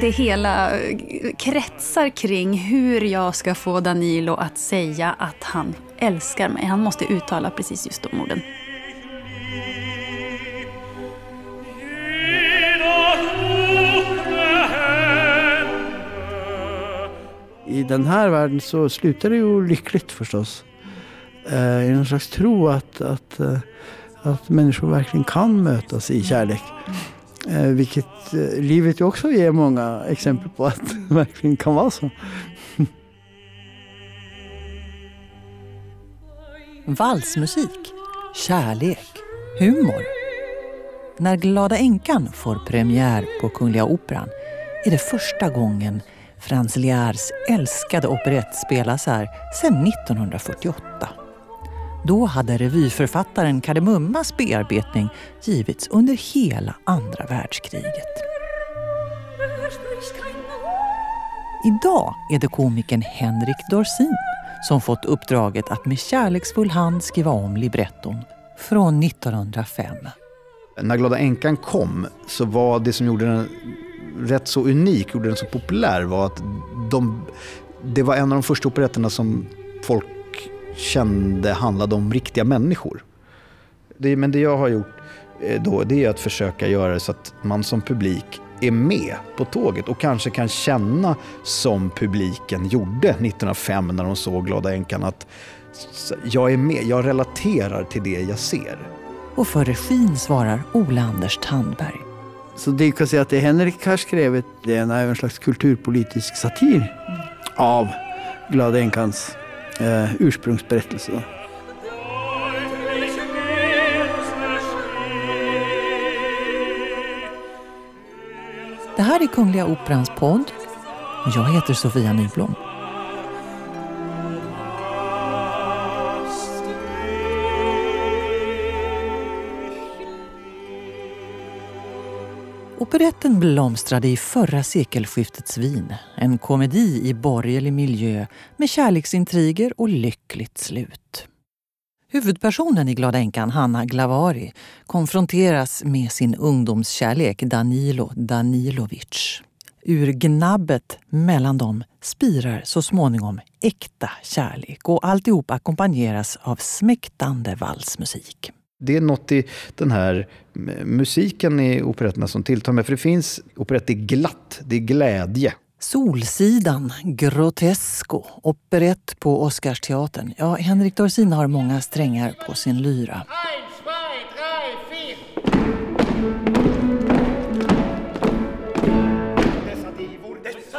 Det hela kretsar kring hur jag ska få Danilo att säga att han älskar mig. Han måste uttala precis just de orden. I den här världen så slutar det ju lyckligt förstås. Eh, I någon slags tro att, att, eh, att människor verkligen kan mötas i kärlek. Eh, vilket eh, livet ju också ger många exempel på att det verkligen kan vara så. Valsmusik, kärlek, humor. När Glada änkan får premiär på Kungliga Operan är det första gången Franz Liars älskade operett spelas här sedan 1948. Då hade revyförfattaren Kardemummas bearbetning givits under hela andra världskriget. Idag är det komikern Henrik Dorsin som fått uppdraget att med kärleksfull hand skriva om libretton från 1905. När Glada änkan kom så var det som gjorde den rätt så unik, gjorde den så populär var att de, det var en av de första operetterna som folk kände handlade om riktiga människor. Det, men det jag har gjort eh, då, det är att försöka göra det så att man som publik är med på tåget och kanske kan känna som publiken gjorde 1905 när de såg Glada änkan att jag är med, jag relaterar till det jag ser. Och för regin svarar Ola Anders Tandberg. Så det kan säga att det Henrik har skrivit det är en slags kulturpolitisk satir av Glada änkans eh, ursprungsberättelse. Det här är Kungliga Operans podd. Jag heter Sofia Nyblom. Operetten blomstrade i förra sekelskiftets Wien. En komedi i borgerlig miljö med kärleksintriger och lyckligt slut. Huvudpersonen i Glada änkan, Hanna Glavari, konfronteras med sin ungdomskärlek Danilo Danilovic. Ur gnabbet mellan dem spirar så småningom äkta kärlek och alltihop ackompanjeras av smäktande valsmusik det är något i den här musiken i operetterna som tilltar mig. För det finns, operett är glatt, det är glädje. Solsidan, Grotesco, operett på Oscarsteatern. Ja, Henrik Dorsin har många strängar på sin lyra.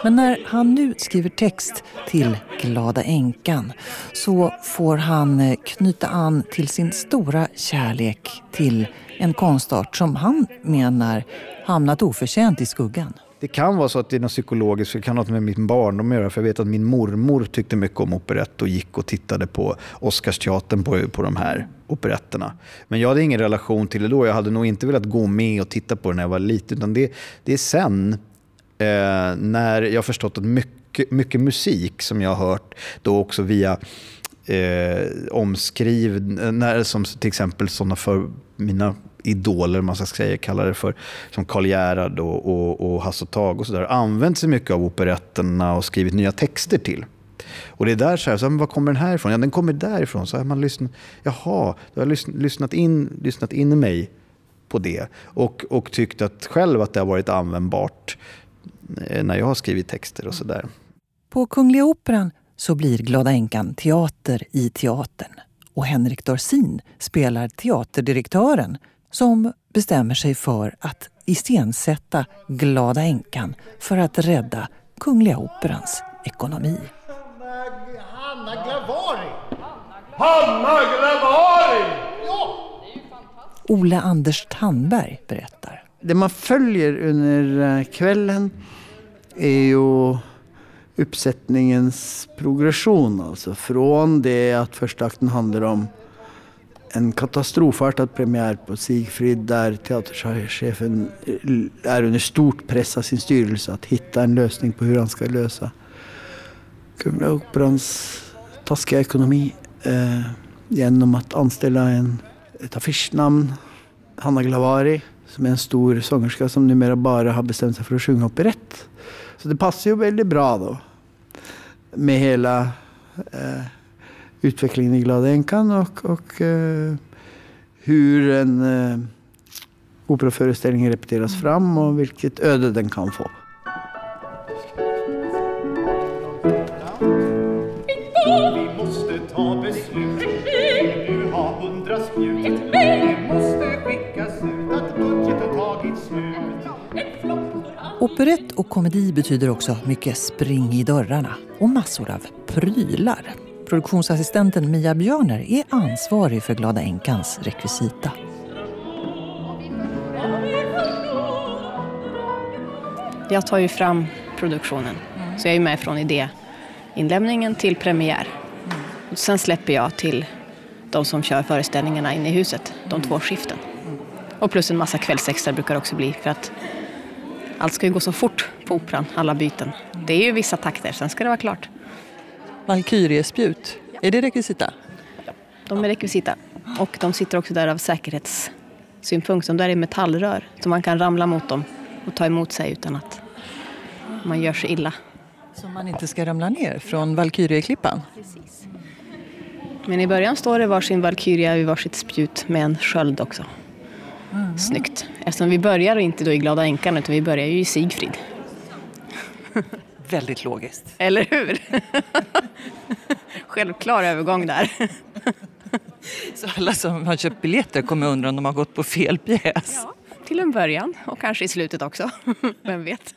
Men när han nu skriver text till Glada änkan så får han eh, knyta an till sin stora kärlek till en konstart som han menar hamnat oförtjänt i skuggan. Det kan vara så att det är något psykologiskt, det kan ha något med min barndom att göra. För jag vet att min mormor tyckte mycket om operett och gick och tittade på Oscarsteatern på, på de här operetterna. Men jag hade ingen relation till det då. Jag hade nog inte velat gå med och titta på det när jag var liten. Utan det, det är sen eh, när jag förstått att mycket, mycket musik som jag har hört, då också via eh, omskriv, eh, när, som till exempel sådana för mina idoler, man ska säga, kallar det för, som Karl Gerhard och, och, och Hasse och Tage och sådär, använt sig mycket av operetterna och skrivit nya texter till. Och det är där så här, så här, var kommer den här ifrån? Ja, den kommer därifrån. Så här, man lyssnat, jaha, då har jag lyssnat in, lyssnat in mig på det och, och tyckt att själv att det har varit användbart när jag har skrivit texter och sådär. På Kungliga Operan så blir Glada änkan teater i teatern. Och Henrik Dorsin spelar teaterdirektören som bestämmer sig för att iscensätta Glada änkan för att rädda Kungliga Operans ekonomi. Hanna Glavari! Hanna Glavari! Ja! Ola Anders Tandberg berättar. Det man följer under eh, kvällen är ju uppsättningens progression. Alltså från det att första akten handlar om en katastrofartad premiär på Sigfrid där teaterchefen eh, är under stort press av sin styrelse att hitta en lösning på hur han ska lösa Kungliga Operans taskiga ekonomi eh, genom att anställa en ett affischnamn. Hanna Glavari, som är en stor sångerska som numera bara har bestämt sig för att sjunga operett. Så det passar ju väldigt bra då. Med hela eh, utvecklingen i Glada änkan och, och eh, hur en eh, operaföreställning repeteras fram och vilket öde den kan få. Operett och komedi betyder också mycket spring i dörrarna och massor av prylar. Produktionsassistenten Mia Björner är ansvarig för Glada änkans rekvisita. Jag tar ju fram produktionen. Så jag är med från idéinlämningen till premiär. Och sen släpper jag till de som kör föreställningarna inne i huset, de två skiften. Och plus en massa kvällsextra brukar det också bli för att allt ska ju gå så fort på operan, alla byten. Det är ju vissa takter, sen ska det vara klart. Valkyriespjut, är det rekvisita? De är rekvisita. Och de sitter också där av säkerhetssynpunkt. De där är metallrör, så man kan ramla mot dem och ta emot sig utan att man gör sig illa. Så man inte ska ramla ner från Valkyrieklippan? Men i början står det varsin valkyria vid varsitt spjut med en sköld också. Snyggt. Eftersom vi börjar inte då i Glada änkan utan vi börjar ju i Sigfrid. Väldigt logiskt. Eller hur? Självklar övergång där. Så alla som har köpt biljetter kommer undra om de har gått på fel pjäs. Till en början och kanske i slutet också. Vem vet?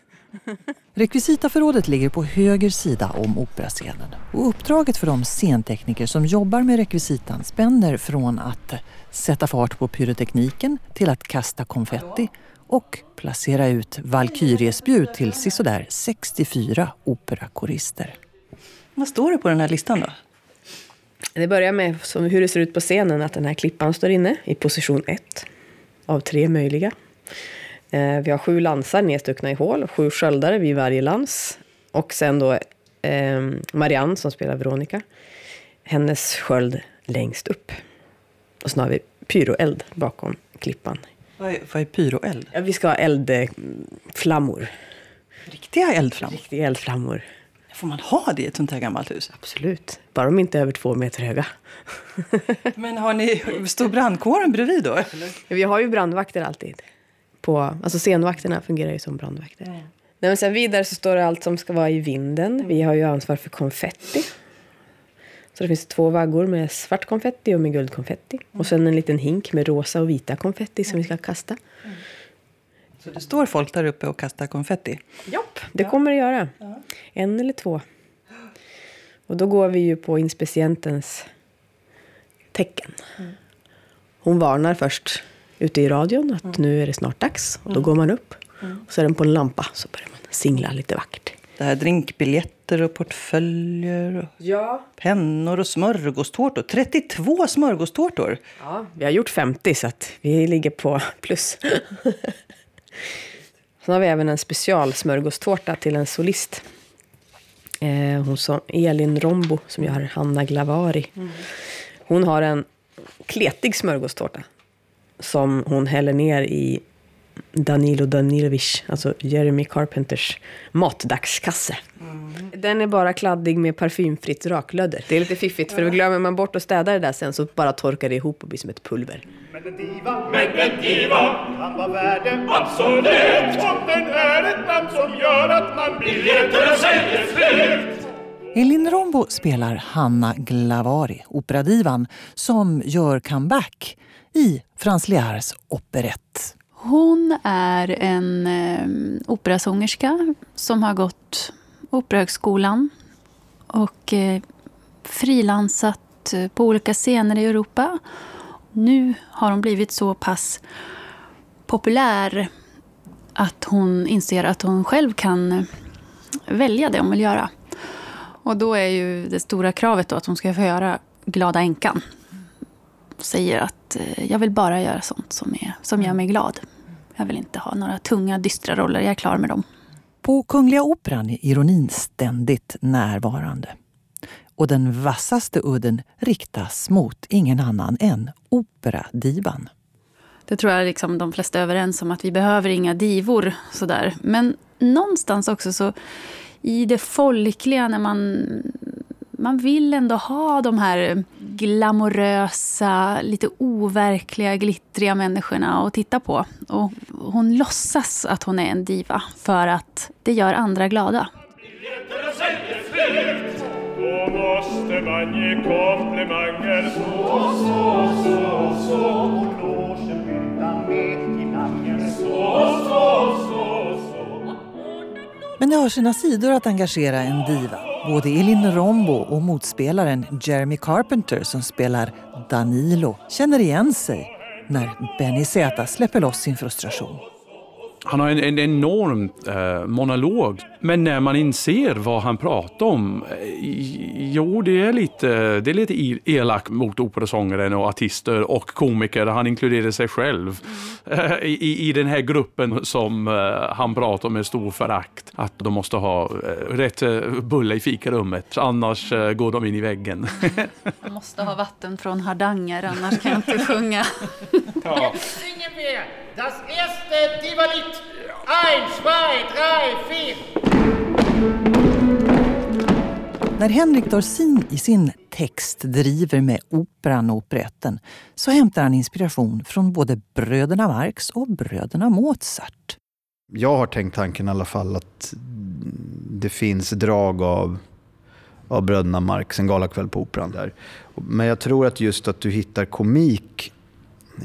Rekvisitaförrådet ligger på höger sida om operascenen. Och uppdraget för de scentekniker som jobbar med rekvisitan spänner från att sätta fart på pyrotekniken till att kasta konfetti och placera ut valkyriespjut till sisådär 64 operakorister. Vad står det på den här listan då? Det börjar med som hur det ser ut på scenen, att den här klippan står inne i position 1 av tre möjliga. Eh, vi har sju lansar nedstuckna i hål, sju sköldare vid varje lans. Och sen då eh, Marianne som spelar Veronica. Hennes sköld längst upp. Och sen har vi pyroeld bakom klippan. Vad är, vad är pyroeld? Ja, vi ska ha eldflammor. Riktiga eldflammor? Riktiga eldflammor. Får man ha det i ett sånt här gammalt hus? Absolut. Bara de inte är över två meter höga. Men har ni, står brandkåren bredvid då? Vi har ju brandvakter alltid. På, alltså scenvakterna fungerar ju som brandvakter. Nej, men sen vidare så står det allt som ska vara i vinden. Vi har ju ansvar för konfetti. Så det finns två vaggor med svart konfetti och med guldkonfetti. Och sen en liten hink med rosa och vita konfetti som vi ska kasta. Så det står folk där uppe och kastar konfetti? Jopp, det kommer det göra. En eller två. Och då går vi ju på inspicientens tecken. Hon varnar först ute i radion att nu är det snart dags. Och då går man upp. Och så är den på en lampa så börjar man singla lite vackert. Det här drinkbiljetter och portföljer och Ja. pennor och smörgåstårtor. 32 smörgåstårtor! ja, vi har gjort 50 så att vi ligger på plus. Sen har vi även en specialsmörgåstårta till en solist. Eh, hon som Elin Rombo som gör Hanna Glavari. Hon har en kletig smörgåstårta som hon häller ner i Danilo Danilovic, alltså Jeremy Carpenters matdagskasse. Den är bara kladdig med parfymfritt raklödder. Det är lite fiffigt för glömmer man bort att städa det där sen så bara torkar det ihop och blir som ett pulver. Men en diva, men en diva. Kan vara värd en absolut. Om den är ett namn som gör att man och säljer slut Elin Rombo spelar Hanna Glavari, operadivan, som gör comeback i Franz Lehars operett. Hon är en eh, operasångerska som har gått Operahögskolan och eh, frilansat eh, på olika scener i Europa. Nu har hon blivit så pass populär att hon inser att hon själv kan eh, välja det hon vill göra. Och då är ju det stora kravet då att hon ska få göra Glada änkan. Säger att eh, jag vill bara göra sånt som, är, som gör mig glad. Jag vill inte ha några tunga, dystra roller. Jag är klar med dem. På Kungliga Operan är ironin ständigt närvarande. Och den vassaste udden riktas mot ingen annan än operadivan. Det tror jag liksom de flesta är överens om, att vi behöver inga divor. Sådär. Men någonstans också så i det folkliga, när man, man vill ändå ha de här glamorösa, lite overkliga, glittriga människorna att titta på. Och hon låtsas att hon är en diva för att det gör andra glada. Då måste man ge komplimanger Så, så, så, så Och logen med namnen Så, så, så, så Men det har sina sidor att engagera en diva. Både Elin Rombo och motspelaren Jeremy Carpenter som spelar Danilo känner igen sig när Benny Z släpper loss sin frustration. Han har en, en enorm eh, monolog. Men när man inser vad han pratar om, eh, jo det är lite, det är lite elak mot operasångaren och artister och komiker. Han inkluderar sig själv eh, i, i den här gruppen som eh, han pratar om med stor förakt. Att de måste ha eh, rätt eh, bulle i fikarummet, annars eh, går de in i väggen. Jag måste ha vatten från Hardanger, annars kan jag inte sjunga. Wir das erste Divalit Eins, zwei, drei, vier När Henrik Dorsin i sin text driver med operan och operetten så hämtar han inspiration från både bröderna Marx och bröderna Mozart. Jag har tänkt tanken i alla fall att det finns drag av, av bröderna Marx, en galakväll på Operan. där. Men jag tror att just att du hittar komik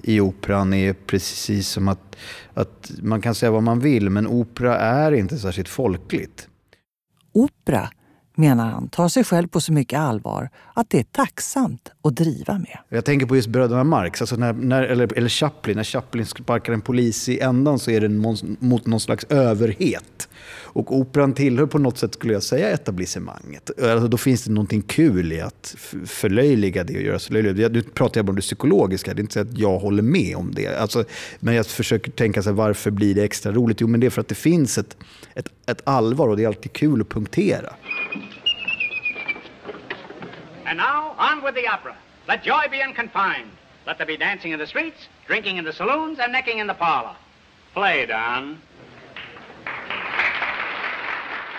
i operan är precis som att, att man kan säga vad man vill, men opera är inte särskilt folkligt. Opera, menar han, tar sig själv på så mycket allvar att det är tacksamt att driva med. Jag tänker på just bröderna Marx, alltså när, när, eller, eller Chaplin. När Chaplin sparkar en polis i ändan så är det mot någon slags överhet. Och operan tillhör på något sätt, skulle jag säga, etablissemanget. Alltså, då finns det någonting kul i att förlöjliga det och göra sig löjlig. Nu pratar jag bara om det psykologiska, det är inte så att jag håller med om det. Alltså, men jag försöker tänka sig varför blir det extra roligt? Jo, men det är för att det finns ett, ett, ett allvar och det är alltid kul att punktera. And now, on with the opera. Let joy be unconfined. Let there be dancing in the streets, drinking in the saloons, and necking in the parlor. Play, Don.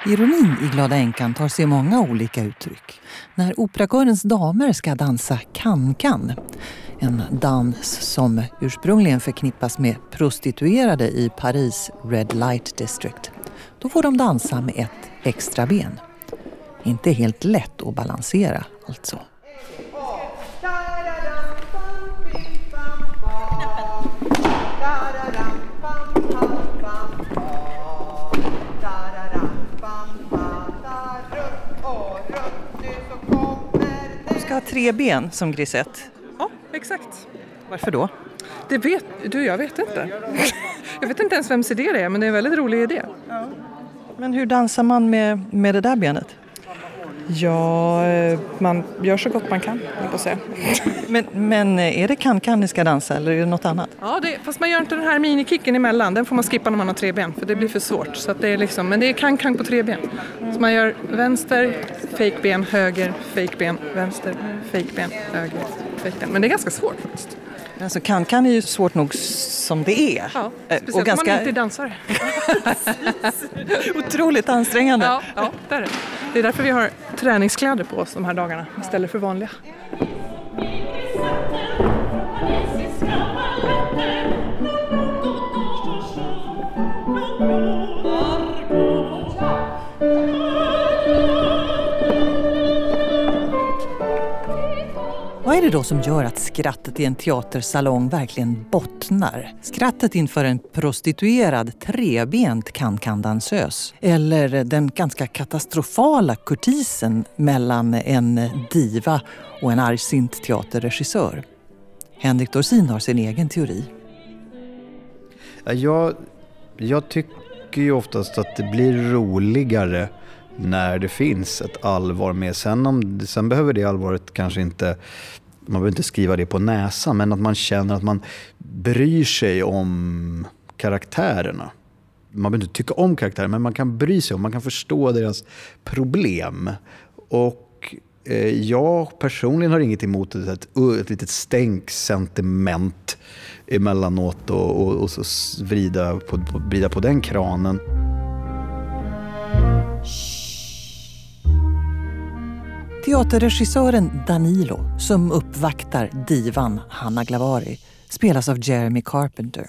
Ironin i Glada änkan tar sig många olika uttryck. När operakörens damer ska dansa kan-kan, en dans som ursprungligen förknippas med prostituerade i Paris Red Light District, då får de dansa med ett extra ben. Inte helt lätt att balansera alltså. Ska ha tre ben som grisett. Ja, exakt. Varför då? Det vet du, jag vet inte. Jag vet inte ens vems idé det är, men det är en väldigt rolig idé. Men hur dansar man med, med det där benet? Ja, eh, man gör så gott man kan, på säga. Men, men är det kan-kan ni ska dansa eller är det något annat? Ja, det, fast man gör inte den här minikicken emellan. Den får man skippa när man har tre ben, för det blir för svårt. Så att det är liksom, men det är kan-kan på tre ben. Så man gör vänster, fejkben, höger, fejkben, vänster, fejkben, höger, fejkben. Men det är ganska svårt faktiskt. Alltså kan-kan är ju svårt nog som det är. Ja, Eh, speciellt om man inte är dansare. otroligt ansträngande. Ja, ja det är det. Det är därför vi har träningskläder på oss de här dagarna istället för vanliga. Är det då som gör att skrattet i en teatersalong verkligen bottnar? Skrattet inför en prostituerad trebent kan-kan-dansös? Eller den ganska katastrofala kurtisen mellan en diva och en argsint teaterregissör? Henrik Dorsin har sin egen teori. Jag, jag tycker ju oftast att det blir roligare när det finns ett allvar med. Sen, om, sen behöver det allvaret kanske inte, man behöver inte skriva det på näsan, men att man känner att man bryr sig om karaktärerna. Man behöver inte tycka om karaktärer, men man kan bry sig om, man kan förstå deras problem. Och Eh, jag personligen har inget emot ett, ett, ett litet stänksentiment emellanåt och, och, och så vrida på, på, vrida på den kranen. Teaterregissören Danilo, som uppvaktar divan Hanna Glavari, spelas av Jeremy Carpenter.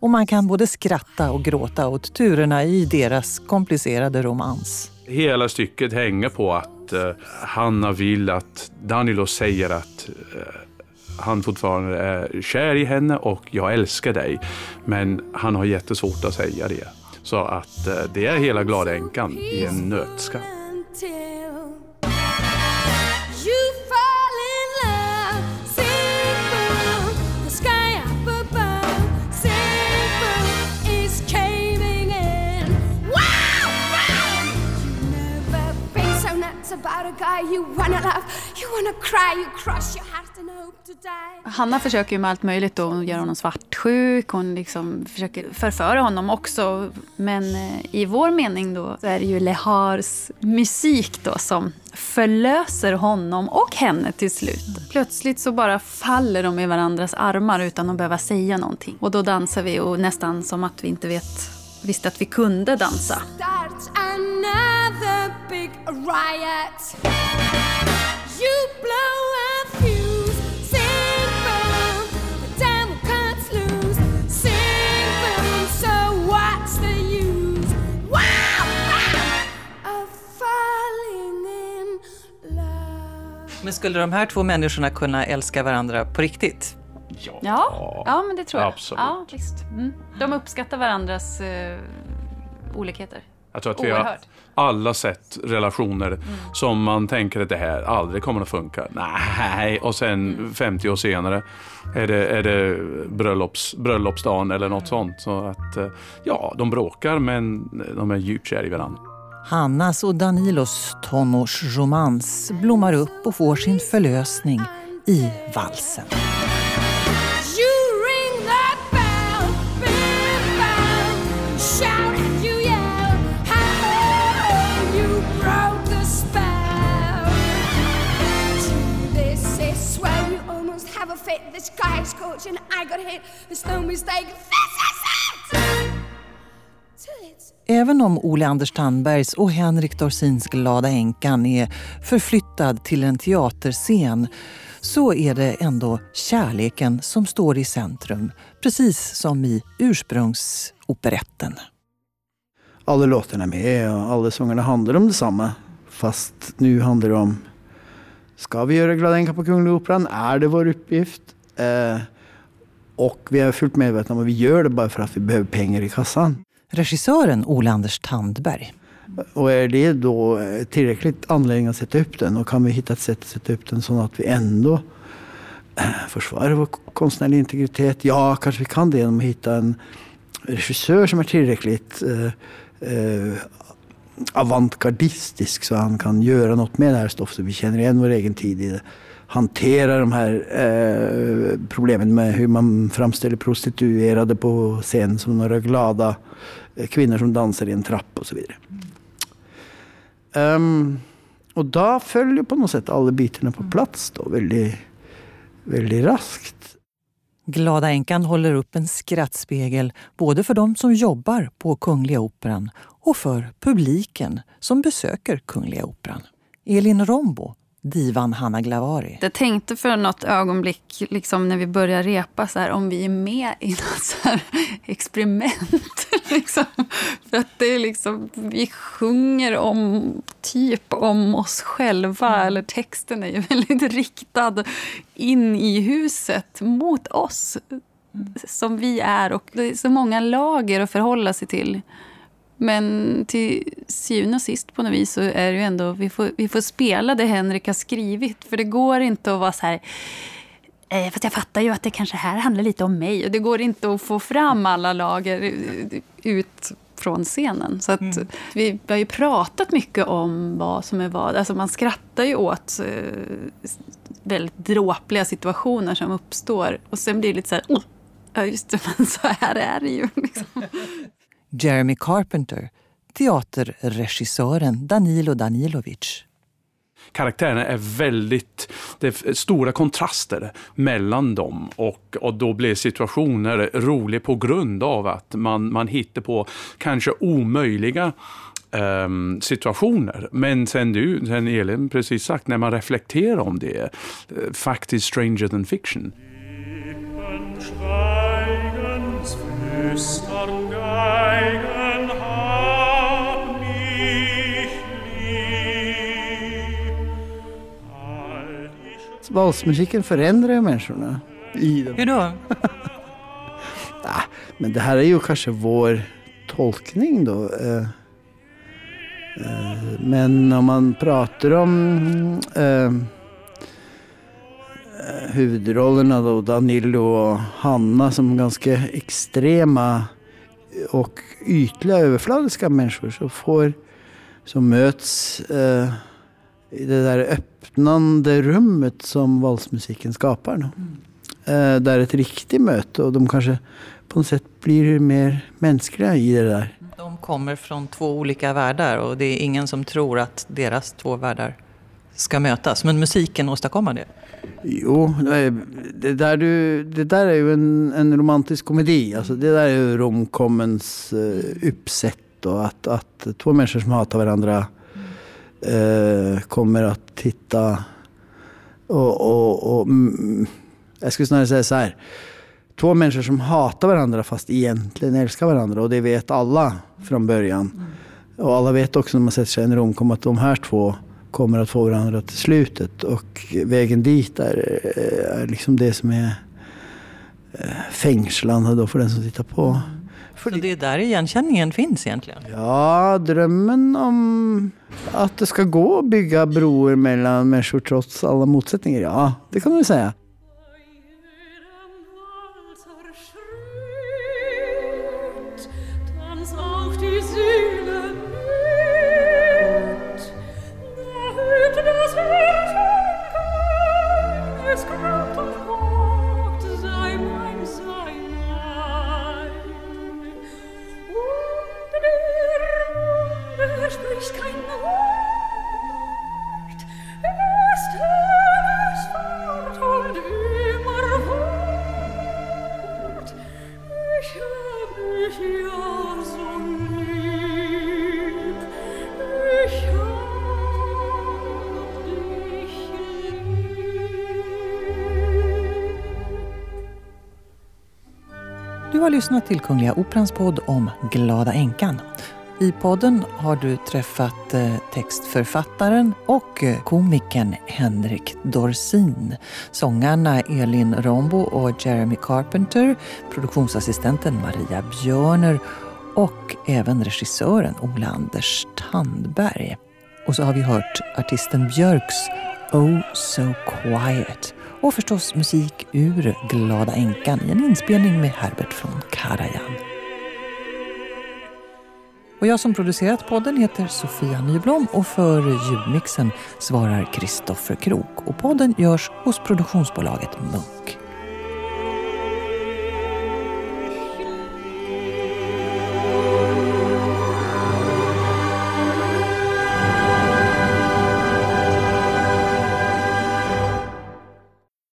Och man kan både skratta och gråta åt turerna i deras komplicerade romans. Hela stycket hänger på att eh, Hanna vill att Danilo säger att eh, han fortfarande är kär i henne och jag älskar dig. Men han har jättesvårt att säga det. Så att eh, det är hela Glada änkan i en nötskatt. Hanna försöker ju med allt möjligt då. Hon gör honom svartsjuk. Hon liksom försöker förföra honom också. Men eh, i vår mening då så är det ju Lehars musik då som förlöser honom och henne till slut. Plötsligt så bara faller de i varandras armar utan att behöva säga någonting. Och då dansar vi och nästan som att vi inte vet, visste att vi kunde dansa. Men skulle de här två människorna kunna älska varandra på riktigt? Ja, ja, ja men det tror jag. Absolut. Ja, visst. Mm. De uppskattar varandras uh, olikheter. Jag tror att vi har alla sett relationer mm. som man tänker att det här aldrig kommer att funka. Nej, och sen 50 år senare är det, är det bröllops, bröllopsdagen eller något sånt. Så att, eh, ja, de bråkar men de är djupt kära i varandra. Hannas och Danilos tonårsromans blommar upp och får sin förlösning i valsen. Is and I got hit. There's no mistake. This is it! Även om Ole Anders Tandbergs och Henrik Dorsins Glada änkan är förflyttad till en teaterscen så är det ändå kärleken som står i centrum, precis som i ursprungsoperetten. Alla låtarna är med och alla sångerna handlar om detsamma. Fast nu handlar det om Ska vi göra Glada änkan på Kungliga Operan? Är det vår uppgift? Eh, och vi är fullt medvetna om att vi gör det bara för att vi behöver pengar i kassan regissören Ole Anders Tandberg. Och är det då tillräckligt anledning att sätta upp den och kan vi hitta ett sätt att sätta upp den så att vi ändå eh, försvarar vår konstnärliga integritet? Ja, kanske vi kan det genom att hitta en regissör som är tillräckligt eh, eh, avantgardistisk så han kan göra något med det här stoffet. Vi känner igen vår egen tid i det. Hantera de här eh, problemen med hur man framställer prostituerade på scen som några glada eh, kvinnor som dansar i en trapp och så vidare. Um, och då följer på något sätt alla bitarna på plats då, väldigt, väldigt raskt. Glada änkan håller upp en skrattspegel både för de som jobbar på Kungliga Operan och för publiken som besöker Kungliga Operan. Elin Rombo divan Hanna Glavari. Jag tänkte för något ögonblick, liksom när vi började repa, så här, om vi är med i något så här experiment. liksom. För att det är liksom, vi sjunger om, typ om oss själva, mm. eller texten är ju väldigt riktad in i huset, mot oss, mm. som vi är. Och det är så många lager att förhålla sig till. Men till syvende och sist på något vis så är det ju ändå, vi får, vi får spela det Henrik har skrivit. För det går inte att vara så här, eh, fast jag fattar ju att det kanske här handlar lite om mig. Och det går inte att få fram alla lager ut från scenen. Så att mm. vi har ju pratat mycket om vad som är vad. Alltså man skrattar ju åt eh, väldigt dråpliga situationer som uppstår. Och sen blir det lite så här, oh, ja just det, men så här är det ju. Liksom. Jeremy Carpenter, teaterregissören Danilo Danilovic. karaktärerna är väldigt, det är stora kontraster mellan dem och, och då blir situationer roliga på grund av att man, man hittar på kanske omöjliga ehm, situationer. Men sen du, sen Elin precis sagt, när man reflekterar om det, eh, faktiskt stranger than fiction. Valsmusiken förändrar ju människorna. I den. Hur då? Men det här är ju kanske vår tolkning då. Eh, eh, Men om man pratar om eh, huvudrollerna då, Danilo och Hanna som ganska extrema och ytliga överfladiska människor så får, som möts i det där öppnande rummet som valsmusiken skapar. Då. Eh, där ett riktigt möte och de kanske på något sätt blir mer mänskliga i det där. De kommer från två olika världar och det är ingen som tror att deras två världar ska mötas. Men musiken åstadkommer det. Jo, det, är- det, där, du, det där är ju en, en romantisk komedi. Alltså det där är ju romcommens uh, uppsätt. Och att, att två människor som hatar varandra eh, kommer att titta och, och, och mm, jag skulle snarare säga så här. Två människor som hatar varandra fast egentligen älskar varandra och det vet alla från början. Och alla vet också när man sätter sig i en romkom att de här två kommer att få varandra till slutet. Och vägen dit är, är liksom det som är eh, fängslande då för den som tittar på. Så det är där igenkänningen finns egentligen. Ja, drömmen om att det ska gå att bygga broar mellan människor trots alla motsättningar. Ja, det kan man väl säga. Lyssnat till Kungliga Operans podd om Glada änkan. I podden har du träffat eh, textförfattaren och eh, komikern Henrik Dorsin. Sångarna Elin Rombo och Jeremy Carpenter, produktionsassistenten Maria Björner och även regissören Ola Anders Tandberg. Och så har vi hört artisten Björks Oh So Quiet och förstås musik ur Glada änkan i en inspelning med Herbert från Karajan. Och jag som producerat podden heter Sofia Nyblom och för ljudmixen svarar Kristoffer Krook. Och podden görs hos produktionsbolaget Munk.